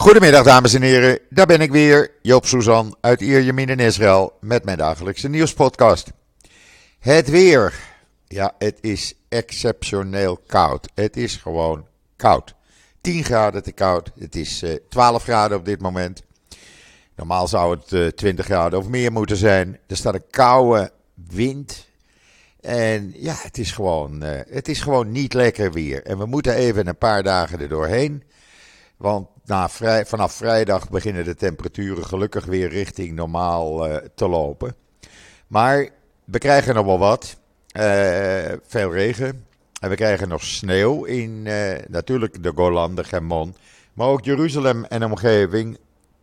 Goedemiddag dames en heren, daar ben ik weer, Joop Suzan uit Ierjemien in Israël met mijn dagelijkse nieuwspodcast. Het weer, ja het is exceptioneel koud, het is gewoon koud. 10 graden te koud, het is uh, 12 graden op dit moment. Normaal zou het uh, 20 graden of meer moeten zijn. Er staat een koude wind en ja, het is gewoon, uh, het is gewoon niet lekker weer. En we moeten even een paar dagen er doorheen. Want vanaf vrijdag beginnen de temperaturen gelukkig weer richting normaal uh, te lopen. Maar we krijgen nog wel wat. Uh, veel regen. En we krijgen nog sneeuw in uh, natuurlijk de Golan, de Gemon. Maar ook Jeruzalem en omgeving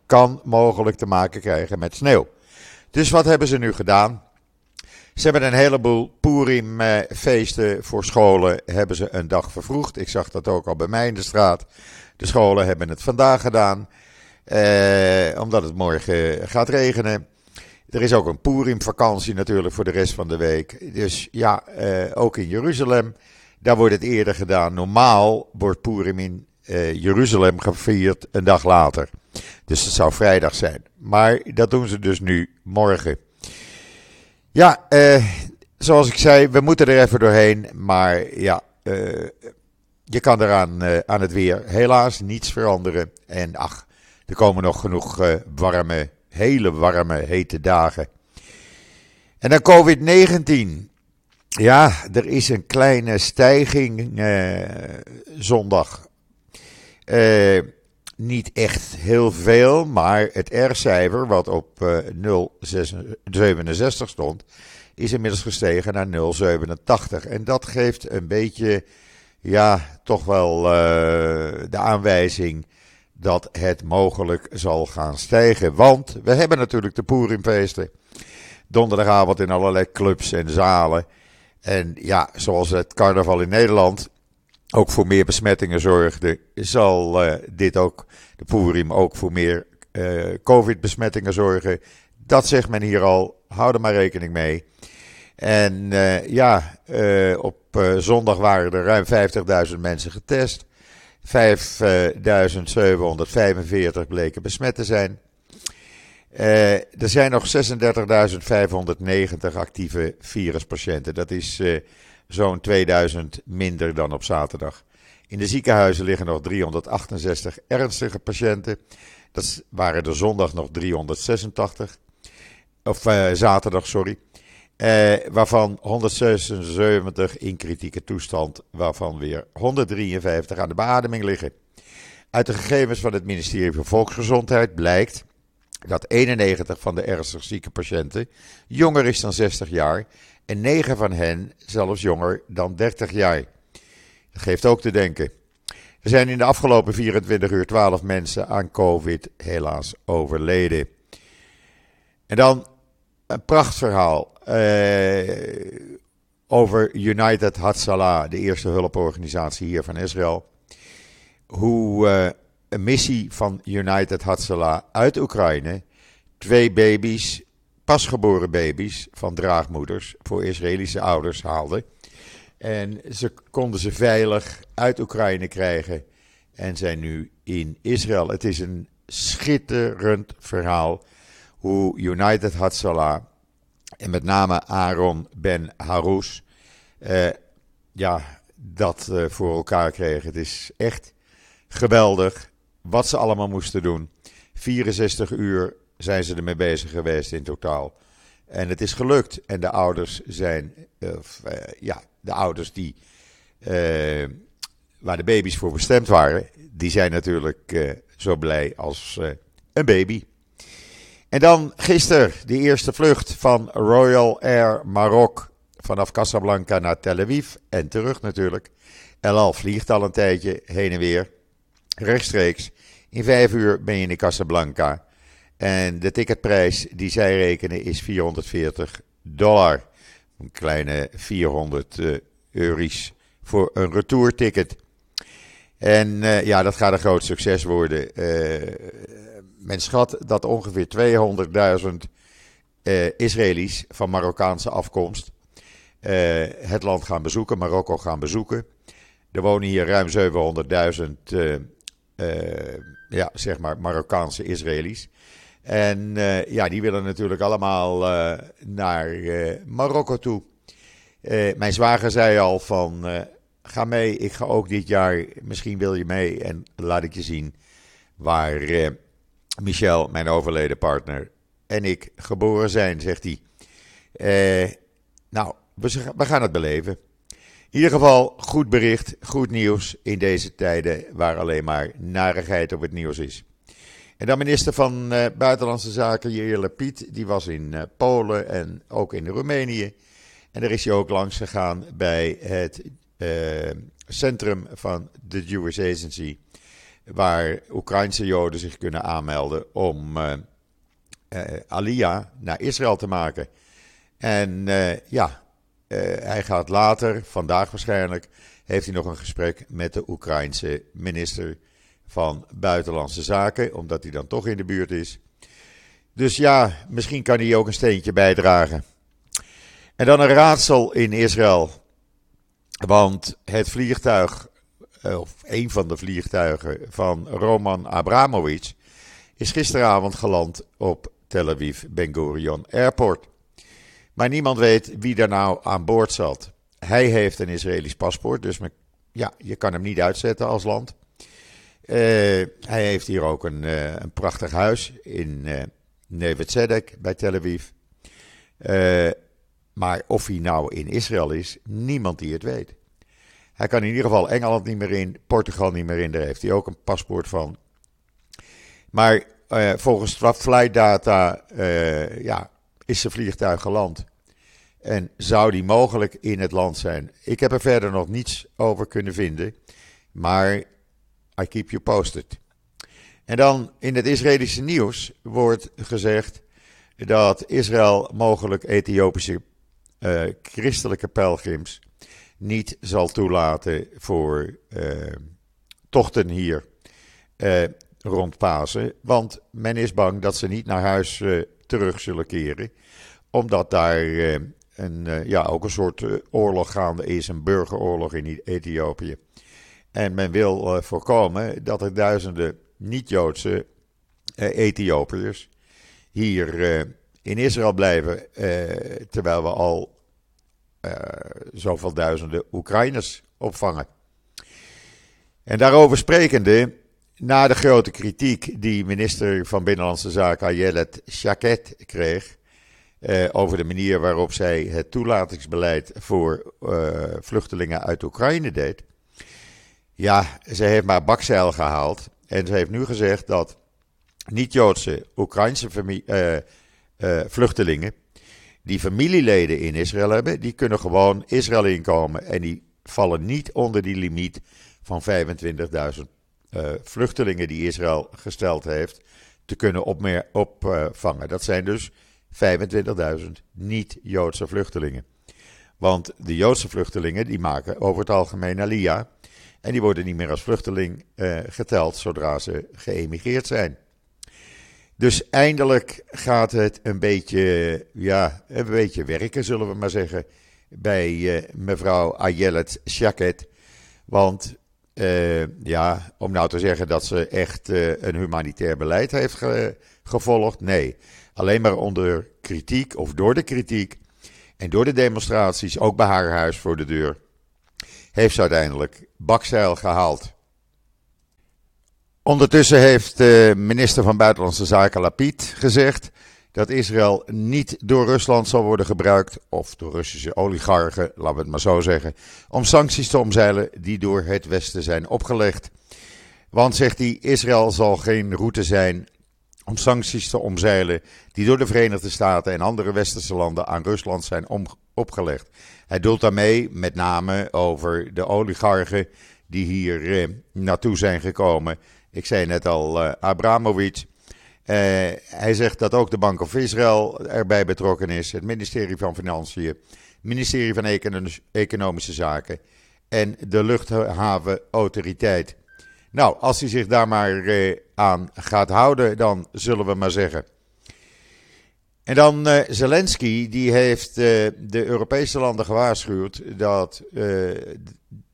kan mogelijk te maken krijgen met sneeuw. Dus wat hebben ze nu gedaan? Ze hebben een heleboel Purim-feesten voor scholen hebben ze een dag vervroegd. Ik zag dat ook al bij mij in de straat. De scholen hebben het vandaag gedaan, eh, omdat het morgen gaat regenen. Er is ook een Purim-vakantie natuurlijk voor de rest van de week. Dus ja, eh, ook in Jeruzalem, daar wordt het eerder gedaan. Normaal wordt Purim in eh, Jeruzalem gevierd een dag later. Dus het zou vrijdag zijn. Maar dat doen ze dus nu morgen. Ja, eh, zoals ik zei, we moeten er even doorheen. Maar ja, uh, je kan eraan uh, aan het weer helaas niets veranderen. En ach, er komen nog genoeg uh, warme, hele warme, hete dagen. En dan COVID-19. Ja, er is een kleine stijging uh, zondag. Niet echt heel veel, maar het R-cijfer, wat op 0,67 stond, is inmiddels gestegen naar 0,87. En dat geeft een beetje ja, toch wel uh, de aanwijzing dat het mogelijk zal gaan stijgen. Want we hebben natuurlijk de Poerimfeesten. Donderdagavond in allerlei clubs en zalen. En ja, zoals het carnaval in Nederland ook voor meer besmettingen zorgde, zal uh, dit ook, de Purim, ook voor meer uh, COVID-besmettingen zorgen. Dat zegt men hier al, hou er maar rekening mee. En uh, ja, op zondag waren er ruim 50.000 mensen getest. 5.745 bleken besmet te zijn. er zijn nog 36.590 actieve viruspatiënten. Dat is zo'n 2000 minder dan op zaterdag. In de ziekenhuizen liggen nog 368 ernstige patiënten. Dat waren er zondag nog 386. Of zaterdag, sorry. Eh, waarvan 176 in kritieke toestand, waarvan weer 153 aan de beademing liggen. Uit de gegevens van het ministerie van Volksgezondheid blijkt dat 91 van de ernstig zieke patiënten jonger is dan 60 jaar en 9 van hen zelfs jonger dan 30 jaar. Dat geeft ook te denken. Er zijn in de afgelopen 24 uur 12 mensen aan COVID helaas overleden. En dan een prachtverhaal uh, over United Hatzalah, de eerste hulporganisatie hier van Israël. Hoe uh, een missie van United Hatzalah uit Oekraïne twee baby's, pasgeboren baby's van draagmoeders voor Israëlische ouders haalde. En ze konden ze veilig uit Oekraïne krijgen en zijn nu in Israël. Het is een schitterend verhaal hoe United Hatzalah en met name Aaron Ben Harous, uh, ja, dat uh, voor elkaar kregen. Het is echt geweldig wat ze allemaal moesten doen. 64 uur zijn ze ermee bezig geweest in totaal. En het is gelukt. En de ouders zijn, uh, ja, de ouders die, waar de baby's voor bestemd waren, die zijn natuurlijk zo blij als een baby. En dan gisteren de eerste vlucht van Royal Air Maroc vanaf Casablanca naar Tel Aviv en terug natuurlijk. El Al vliegt al een tijdje heen en weer, rechtstreeks. In vijf uur ben je in Casablanca. En de ticketprijs die zij rekenen is 440 dollar. Een kleine 400 uh, euro's voor een retourticket. En uh, ja, dat gaat een groot succes worden. Uh, men schat dat ongeveer 200.000 uh, Israëli's van Marokkaanse afkomst het land gaan bezoeken, Marokko gaan bezoeken. Er wonen hier ruim 700.000 uh, ja, zeg maar Marokkaanse Israëli's. En ja, die willen natuurlijk allemaal naar Marokko toe. mijn zwager zei al van, ga mee, ik ga ook dit jaar, misschien wil je mee en laat ik je zien waar Michel, mijn overleden partner, en ik geboren zijn, zegt hij. Eh, nou, we, we gaan het beleven. In ieder geval goed bericht, goed nieuws in deze tijden waar alleen maar narigheid op het nieuws is. En dan minister van uh, Buitenlandse Zaken, Jelle Piet, die was in uh, Polen en ook in Roemenië. En daar is hij ook langs gegaan bij het uh, centrum van de Jewish Agency, waar Oekraïnse Joden zich kunnen aanmelden om Aliyah naar Israël te maken. En ja, hij gaat later, vandaag waarschijnlijk, heeft hij nog een gesprek met de Oekraïnse minister van Buitenlandse Zaken, omdat hij dan toch in de buurt is. Dus ja, misschien kan hij ook een steentje bijdragen. En dan een raadsel in Israël. Want het vliegtuig, eh, of een van de vliegtuigen van Roman Abramovich, is gisteravond geland op Tel Aviv Ben Gurion Airport. Maar niemand weet wie daar nou aan boord zat. Hij heeft een Israëlisch paspoort, dus ja, je kan hem niet uitzetten als land. Uh, hij heeft hier ook een, uh, een prachtig huis in uh, Neve Tzedek bij Tel Aviv. maar of hij nou in Israël is, niemand die het weet. Hij kan in ieder geval Engeland niet meer in, Portugal niet meer in, daar heeft hij ook een paspoort van. Maar volgens flight data ja, is zijn vliegtuig geland. En zou die mogelijk in het land zijn? Ik heb er verder nog niets over kunnen vinden. Maar I keep you posted. En dan in het Israëlische nieuws wordt gezegd dat Israël mogelijk Ethiopische uh, christelijke pelgrims niet zal toelaten voor uh, tochten hier uh, rond Pasen. Want men is bang dat ze niet naar huis terug zullen keren, omdat daar een, ja, ook een soort oorlog gaande is, een burgeroorlog in Ethiopië. En men wil uh, voorkomen dat er duizenden niet-Joodse Ethiopiërs hier in Israël blijven, terwijl we al zoveel duizenden Oekraïners opvangen. En daarover sprekende, na de grote kritiek die minister van Binnenlandse Zaken Ayelet Shaket kreeg over de manier waarop zij het toelatingsbeleid voor vluchtelingen uit Oekraïne deed. Ja, ze heeft maar bakzeil gehaald. En ze heeft nu gezegd dat niet-Joodse Oekraïnse uh, vluchtelingen die familieleden in Israël hebben, die kunnen gewoon Israël inkomen. En die vallen niet onder die limiet van 25.000 vluchtelingen die Israël gesteld heeft te kunnen opvangen. Dat zijn dus 25.000 niet-Joodse vluchtelingen. Want de Joodse vluchtelingen die maken over het algemeen Aliyah. En die worden niet meer als vluchteling uh, geteld zodra ze geëmigreerd zijn. Dus eindelijk gaat het een beetje, ja, een beetje werken, zullen we maar zeggen, bij uh, mevrouw Ayelet Shaket. Want uh, ja, om nou te zeggen dat ze echt een humanitair beleid heeft ge gevolgd, nee alleen maar onder kritiek of door de kritiek en door de demonstraties, ook bij haar huis voor de deur, heeft ze uiteindelijk bakzeil gehaald. Ondertussen heeft de minister van Buitenlandse Zaken Lapid gezegd dat Israël niet door Rusland zal worden gebruikt, of door Russische oligarchen, laten we het maar zo zeggen, om sancties te omzeilen die door het Westen zijn opgelegd. Want, zegt hij, Israël zal geen route zijn om sancties te omzeilen die door de Verenigde Staten en andere westerse landen aan Rusland zijn opgelegd. Hij doelt daarmee met name over de oligarchen die hier eh, naartoe zijn gekomen. Ik zei net al uh, Abramovic. Uh, hij zegt dat ook de Bank of Israël erbij betrokken is, het ministerie van Financiën, het ministerie van Economische Zaken en de luchthavenautoriteit. Nou, als hij zich daar maar eh, aan gaat houden, dan zullen we maar zeggen. En dan uh, Zelensky, die heeft uh, de Europese landen gewaarschuwd dat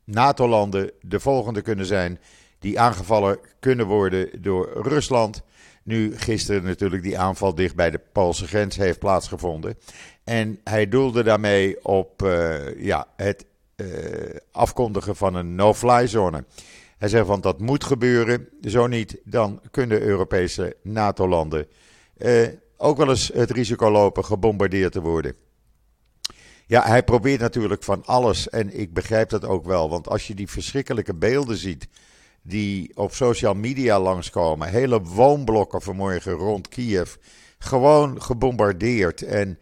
NATO-landen de volgende kunnen zijn die aangevallen kunnen worden door Rusland. Nu gisteren natuurlijk die aanval dicht bij de Poolse grens heeft plaatsgevonden. En hij doelde daarmee op ja, het afkondigen van een no-fly zone. Hij zegt van dat moet gebeuren. Zo niet, dan kunnen Europese NATO-landen uh, ook wel eens het risico lopen gebombardeerd te worden. Ja, hij probeert natuurlijk van alles en ik begrijp dat ook wel. Want als je die verschrikkelijke beelden ziet die op social media langskomen, hele woonblokken vanmorgen rond Kiev, gewoon gebombardeerd. En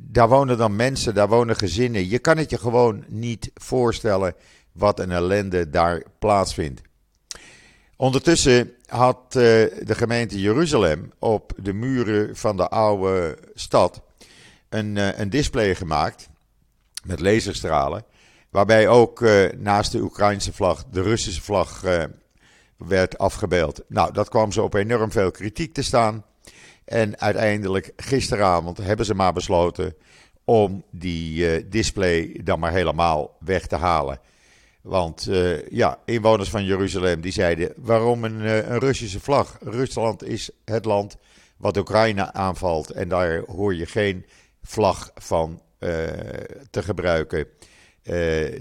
daar wonen dan mensen, daar wonen gezinnen. Je kan het je gewoon niet voorstellen wat een ellende daar plaatsvindt. Ondertussen had uh, de gemeente Jeruzalem op de muren van de oude stad een, uh, een display gemaakt met laserstralen. Waarbij ook uh, naast de Oekraïnse vlag de Russische vlag werd afgebeeld. Nou, dat kwam zo op enorm veel kritiek te staan. En uiteindelijk gisteravond hebben ze maar besloten om die display dan maar helemaal weg te halen. Want uh, ja, inwoners van Jeruzalem die zeiden: waarom een, uh, een, Russische vlag? Rusland is het land wat Oekraïne aanvalt en daar hoor je geen vlag van uh, te gebruiken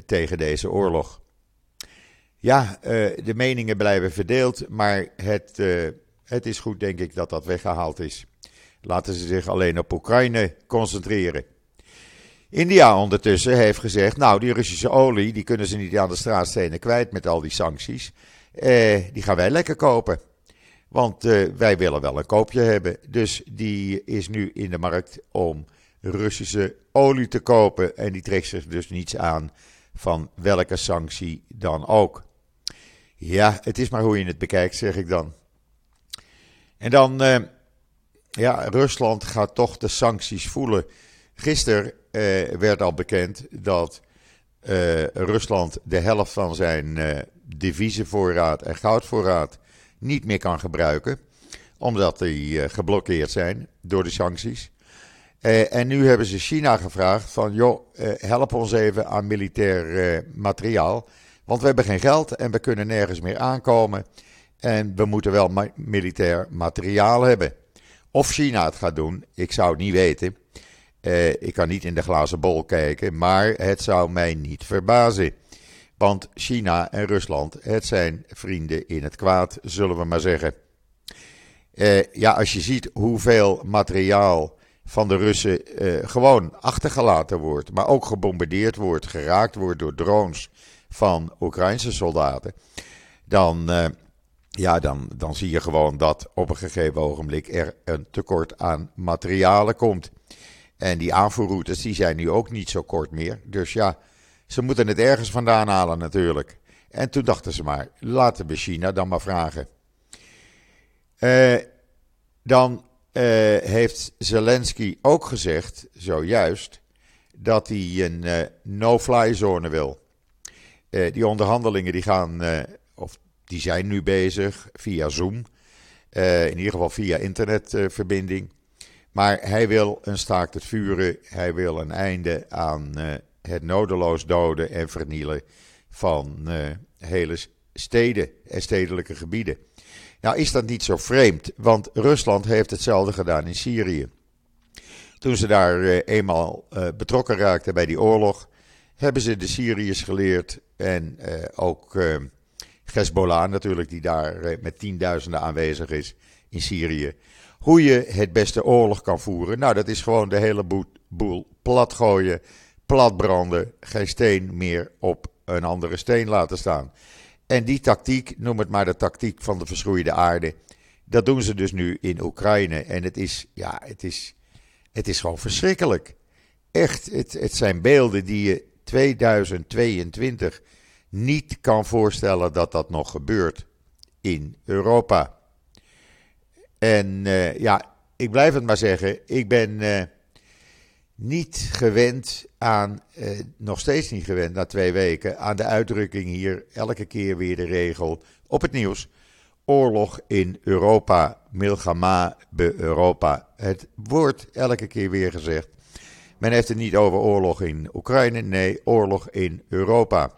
tegen deze oorlog. Ja, de meningen blijven verdeeld, maar het, het is goed denk ik dat dat weggehaald is. Laten ze zich alleen op Oekraïne concentreren. India ondertussen heeft gezegd, nou die Russische olie, die kunnen ze niet aan de straatstenen kwijt met al die sancties. Eh, die gaan wij lekker kopen. Want eh, wij willen wel een koopje hebben. Dus die is nu in de markt om Russische olie te kopen. En die trekt zich dus niets aan van welke sanctie dan ook. Ja, het is maar hoe je het bekijkt, zeg ik dan. En dan, eh, ja, Rusland gaat toch de sancties voelen. Gisteren werd al bekend dat eh, Rusland de helft van zijn uh, deviezenvoorraad en goudvoorraad niet meer kan gebruiken, omdat die geblokkeerd zijn door de sancties. en nu hebben ze China gevraagd van, joh, help ons even aan militair materiaal, want we hebben geen geld en we kunnen nergens meer aankomen. En we moeten wel militair materiaal hebben. Of China het gaat doen, ik zou het niet weten. Uh, ik kan niet in de glazen bol kijken, maar het zou mij niet verbazen. Want China en Rusland, het zijn vrienden in het kwaad, zullen we maar zeggen. Uh, ja, als je ziet hoeveel materiaal van de Russen uh, gewoon achtergelaten wordt, maar ook gebombardeerd wordt, geraakt wordt door drones van Oekraïnse soldaten, dan, ja, dan, dan zie je gewoon dat op een gegeven ogenblik er een tekort aan materialen komt. En die aanvoerroutes die zijn nu ook niet zo kort meer. Dus ja, ze moeten het ergens vandaan halen natuurlijk. En toen dachten ze maar, laten we China dan maar vragen. Uh, dan uh, heeft Zelensky ook gezegd, zojuist, dat hij een uh, no-fly zone wil. die onderhandelingen die gaan, of die zijn nu bezig via Zoom. in ieder geval via internetverbinding. Maar hij wil een staakt het vuren. Hij wil een einde aan uh, het nodeloos doden en vernielen van uh, hele steden en stedelijke gebieden. Nou is dat niet zo vreemd, want Rusland heeft hetzelfde gedaan in Syrië. Toen ze daar uh, eenmaal betrokken raakten bij die oorlog, hebben ze de Syriërs geleerd en ook Hezbollah natuurlijk, die daar met tienduizenden aanwezig is in Syrië hoe je het beste oorlog kan voeren. Nou, dat is gewoon de hele boel platgooien, platbranden, geen steen meer op een andere steen laten staan. En die tactiek, noem het maar de tactiek van de verschroeide aarde, dat doen ze dus nu in Oekraïne. En het is, ja, het is, het is gewoon verschrikkelijk. Echt, het, het zijn beelden die je 2022 niet kan voorstellen dat dat nog gebeurt in Europa. En uh, ja, ik blijf het maar zeggen. Ik ben uh, niet gewend aan, uh, nog steeds niet gewend na twee weken, aan de uitdrukking hier elke keer weer de regel op het nieuws. Oorlog in Europa, Milgama be Europa. Het wordt elke keer weer gezegd. Men heeft het niet over oorlog in Oekraïne, nee, oorlog in Europa.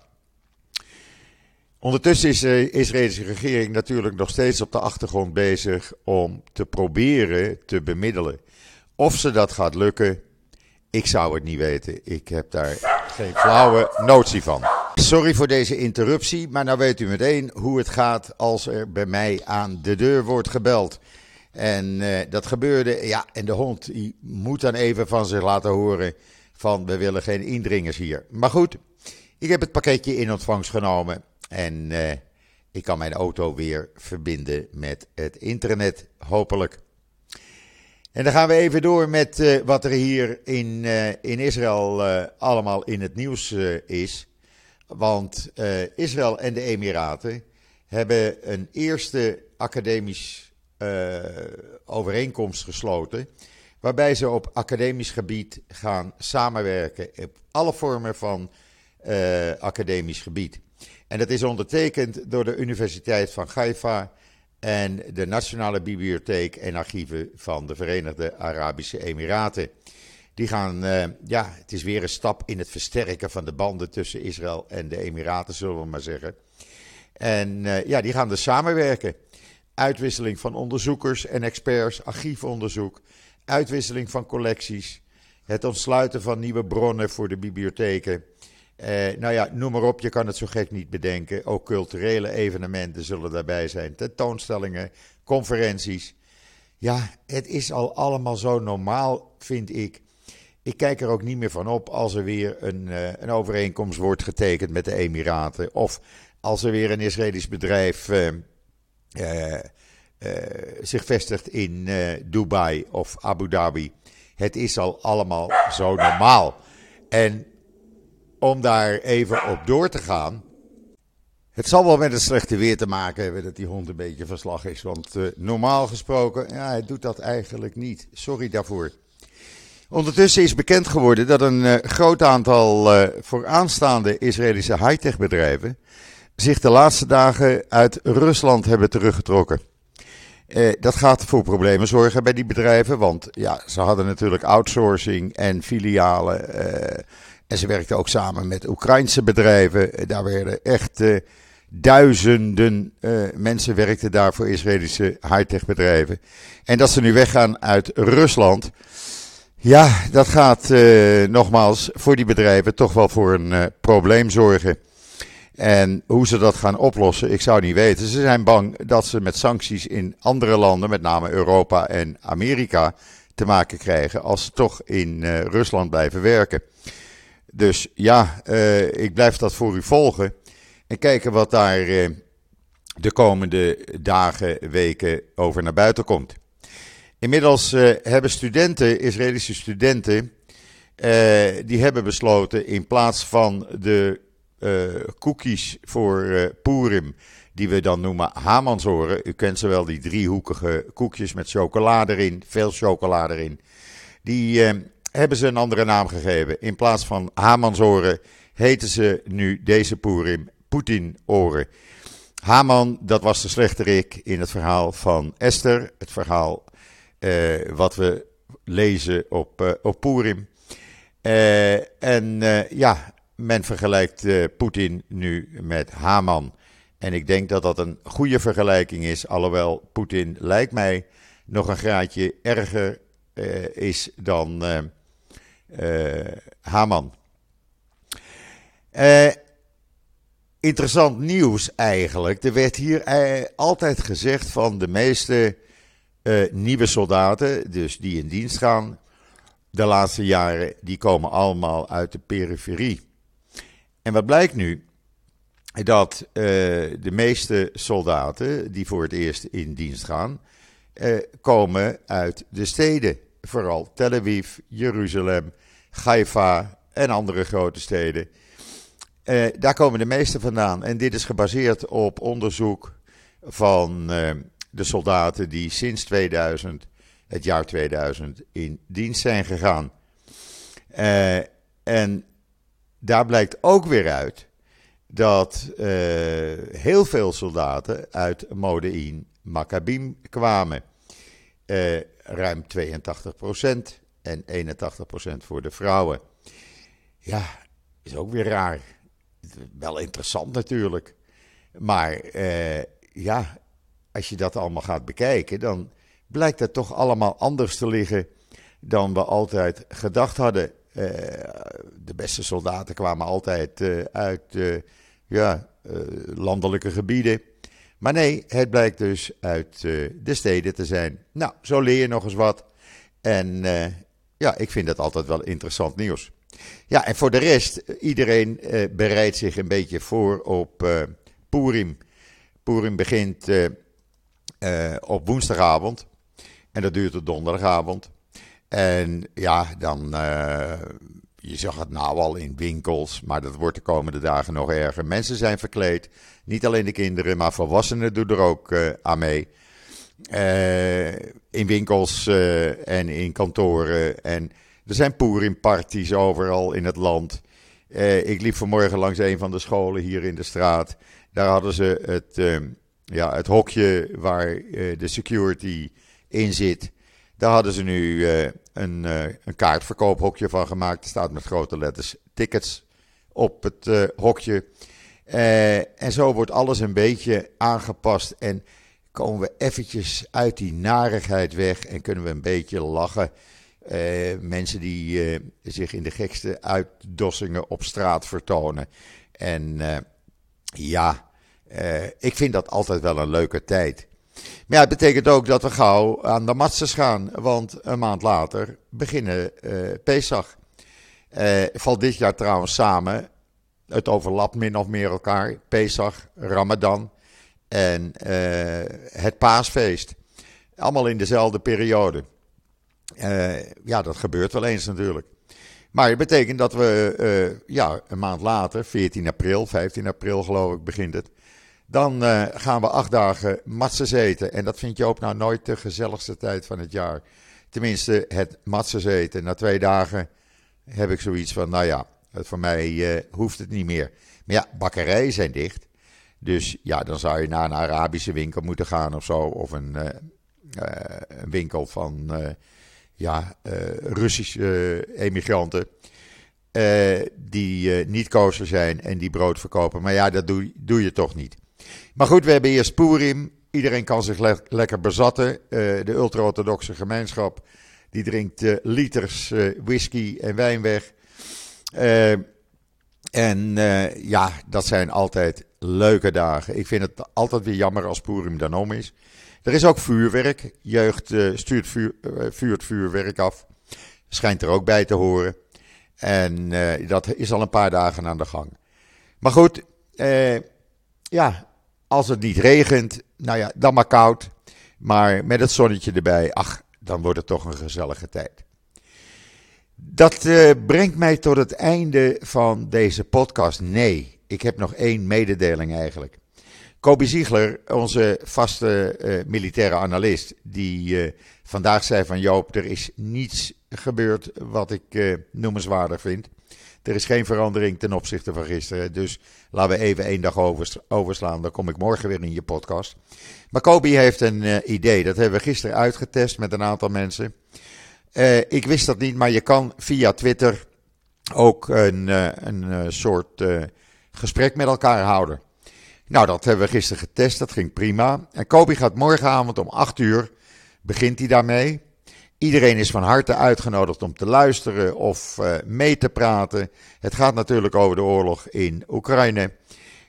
Ondertussen is de Israëlische regering natuurlijk nog steeds op de achtergrond bezig om te proberen te bemiddelen. Of ze dat gaat lukken, ik zou het niet weten. Ik heb daar geen flauwe notie van. Sorry voor deze interruptie, maar nou weet u meteen hoe het gaat als er bij mij aan de deur wordt gebeld. En uh, dat gebeurde, ja, en de hond die moet dan even van zich laten horen van we willen geen indringers hier. Maar goed, ik heb het pakketje in ontvangst genomen en uh, ik kan mijn auto weer verbinden met het internet, hopelijk. En dan gaan we even door met uh, wat er hier in, uh, in Israël allemaal in het nieuws is. Want Israël en de Emiraten hebben een eerste academisch overeenkomst gesloten. Waarbij ze op academisch gebied gaan samenwerken op alle vormen van academisch gebied. En dat is ondertekend door de Universiteit van Haifa en de Nationale Bibliotheek en Archieven van de Verenigde Arabische Emiraten. Die gaan, uh, ja, het is weer een stap in het versterken van de banden tussen Israël en de Emiraten, zullen we maar zeggen. En uh, ja, die gaan dus samenwerken. Uitwisseling van onderzoekers en experts, archiefonderzoek, uitwisseling van collecties, het ontsluiten van nieuwe bronnen voor de bibliotheken. Eh, nou ja, noem maar op, je kan het zo gek niet bedenken. Ook culturele evenementen zullen daarbij zijn. Tentoonstellingen, conferenties. Ja, het is al allemaal zo normaal, vind ik. Ik kijk er ook niet meer van op als er weer een, uh, een overeenkomst wordt getekend met de Emiraten. Of als er weer een Israëlisch bedrijf uh, zich vestigt in Dubai of Abu Dhabi. Het is al allemaal zo normaal. En om daar even op door te gaan. Het zal wel met het slechte weer te maken hebben dat die hond een beetje verslag is. Want uh, normaal gesproken, ja, hij doet dat eigenlijk niet. Sorry daarvoor. Ondertussen is bekend geworden dat een uh, groot aantal uh, vooraanstaande Israëlische high-tech bedrijven zich de laatste dagen uit Rusland hebben teruggetrokken. dat gaat voor problemen zorgen bij die bedrijven, want ja, ze hadden natuurlijk outsourcing en filialen en ze werkte ook samen met Oekraïnse bedrijven. Daar werden echt uh, duizenden uh, mensen werkten daar voor Israëlische high-tech bedrijven. En dat ze nu weggaan uit Rusland. Ja, dat gaat uh, nogmaals voor die bedrijven toch wel voor een probleem zorgen. En hoe ze dat gaan oplossen, ik zou niet weten. Ze zijn bang dat ze met sancties in andere landen, met name Europa en Amerika, te maken krijgen als ze toch in Rusland blijven werken. Dus ja, uh, ik blijf dat voor u volgen. En kijken wat daar uh, de komende dagen, weken over naar buiten komt. Inmiddels uh, hebben studenten, Israëlische studenten, die hebben besloten in plaats van de cookies voor Purim, die we dan noemen Hamansoren. U kent ze wel, die driehoekige koekjes met chocolade erin, veel chocolade erin. Die hebben ze een andere naam gegeven. In plaats van Hamansoren heten ze nu deze Purim Poetin-oren. Haman, dat was de slechterik in het verhaal van Esther. Het verhaal uh, wat we lezen op, uh, op Purim. Uh, en ja, men vergelijkt Poetin nu met Haman. En ik denk dat dat een goede vergelijking is. Alhoewel Poetin lijkt mij nog een graadje erger is dan Haman. Uh, interessant nieuws eigenlijk. Er werd hier uh, altijd gezegd van de meeste nieuwe soldaten, dus die in dienst gaan, de laatste jaren, die komen allemaal uit de periferie. En wat blijkt nu? Dat de meeste soldaten die voor het eerst in dienst gaan, komen uit de steden vooral Tel Aviv, Jeruzalem, Haifa en andere grote steden. Uh, daar komen de meeste vandaan. En dit is gebaseerd op onderzoek van uh, de soldaten die sinds 2000, het jaar 2000, in dienst zijn gegaan. Uh, en daar blijkt ook weer uit dat heel veel soldaten uit Modein Maccabim kwamen ruim 82% en 81% voor de vrouwen. Ja, is ook weer raar. Wel interessant natuurlijk. Maar ja, als je dat allemaal gaat bekijken, dan blijkt het toch allemaal anders te liggen dan we altijd gedacht hadden. de beste soldaten kwamen altijd uit ja, landelijke gebieden. Maar nee, het blijkt dus uit de steden te zijn. Nou, zo leer je nog eens wat. En ja, ik vind dat altijd wel interessant nieuws. Ja, en voor de rest, iedereen uh, bereidt zich een beetje voor op Purim. Purim begint op woensdagavond en dat duurt tot donderdagavond. En ja, dan, je zag het nou al in winkels, maar dat wordt de komende dagen nog erger. Mensen zijn verkleed, niet alleen de kinderen, maar volwassenen doen er ook aan mee. in winkels en in kantoren en er zijn Purim-parties overal in het land. Ik liep vanmorgen langs een van de scholen hier in de straat. Daar hadden ze het, ja, het hokje waar de security in zit. Daar hadden ze nu een, een kaartverkoophokje van gemaakt. Er staat met grote letters tickets op het hokje. en zo wordt alles een beetje aangepast. En komen we eventjes uit die narigheid weg en kunnen we een beetje lachen mensen die zich in de gekste uitdossingen op straat vertonen. En ja, ik vind dat altijd wel een leuke tijd. Maar het betekent ook dat we gauw aan de matzes gaan. Want een maand later beginnen Pesach. valt dit jaar trouwens samen. Het overlapt min of meer elkaar. Pesach, Ramadan en het paasfeest. Allemaal in dezelfde periode. Uh, ja, dat gebeurt wel eens natuurlijk. Maar het betekent dat we uh, ja, een maand later, 14 april, 15 april geloof ik begint het. Dan uh, gaan we acht dagen matzes eten. En dat vind je ook nou nooit de gezelligste tijd van het jaar. Tenminste, het matzes eten. Na twee dagen heb ik zoiets van, nou ja, voor mij hoeft het niet meer. Maar ja, bakkerijen zijn dicht. Dus ja, dan zou je naar een Arabische winkel moeten gaan of zo. Of een, een winkel van ja, Russische emigranten. Die niet kosher zijn en die brood verkopen. Maar ja, dat doe, doe je toch niet. Maar goed, we hebben eerst Purim. Iedereen kan zich le lekker bezatten. de ultra-orthodoxe gemeenschap die drinkt liters whisky en wijn weg. en ja, dat zijn altijd leuke dagen. Ik vind het altijd weer jammer als Purim dan om is. Er is ook vuurwerk. Jeugd stuurt vuur, vuurt vuurwerk af. Schijnt er ook bij te horen. En dat is al een paar dagen aan de gang. Maar goed, ja, als het niet regent, nou ja, dan maar koud. Maar met het zonnetje erbij, ach, dan wordt het toch een gezellige tijd. Dat brengt mij tot het einde van deze podcast. Nee, ik heb nog één mededeling eigenlijk. Kobi Ziegler, onze vaste uh, militaire analist, die uh, vandaag zei van Joop, er is niets gebeurd wat ik noemenswaardig vind. Er is geen verandering ten opzichte van gisteren. Dus laten we even één dag overslaan. Dan kom ik morgen weer in je podcast. Maar Kobi heeft een idee. Dat hebben we gisteren uitgetest met een aantal mensen. ik wist dat niet, maar je kan via Twitter ook een, een soort gesprek met elkaar houden. Nou, dat hebben we gisteren getest, dat ging prima. En Kobi gaat morgenavond om 8 uur, begint hij daarmee. Iedereen is van harte uitgenodigd om te luisteren of uh, mee te praten. Het gaat natuurlijk over de oorlog in Oekraïne.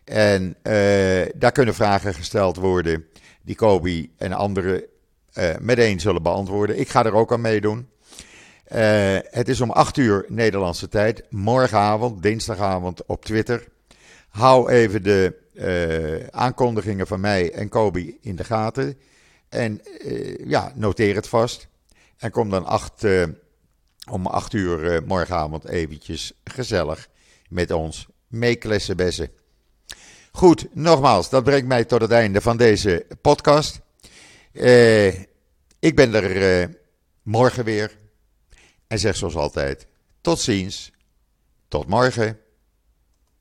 En uh, daar kunnen vragen gesteld worden die Kobi en anderen uh, meteen zullen beantwoorden. Ik ga er ook aan meedoen. het is om 8 uur Nederlandse tijd, morgenavond, dinsdagavond op Twitter. Hou even de aankondigingen van mij en Kobi in de gaten. En ja, noteer het vast. En kom dan acht, uh, om acht uur morgenavond eventjes gezellig met ons meeklessen bessen. Goed, nogmaals, dat brengt mij tot het einde van deze podcast. ik ben er morgen weer. En zeg zoals altijd, tot ziens, tot morgen.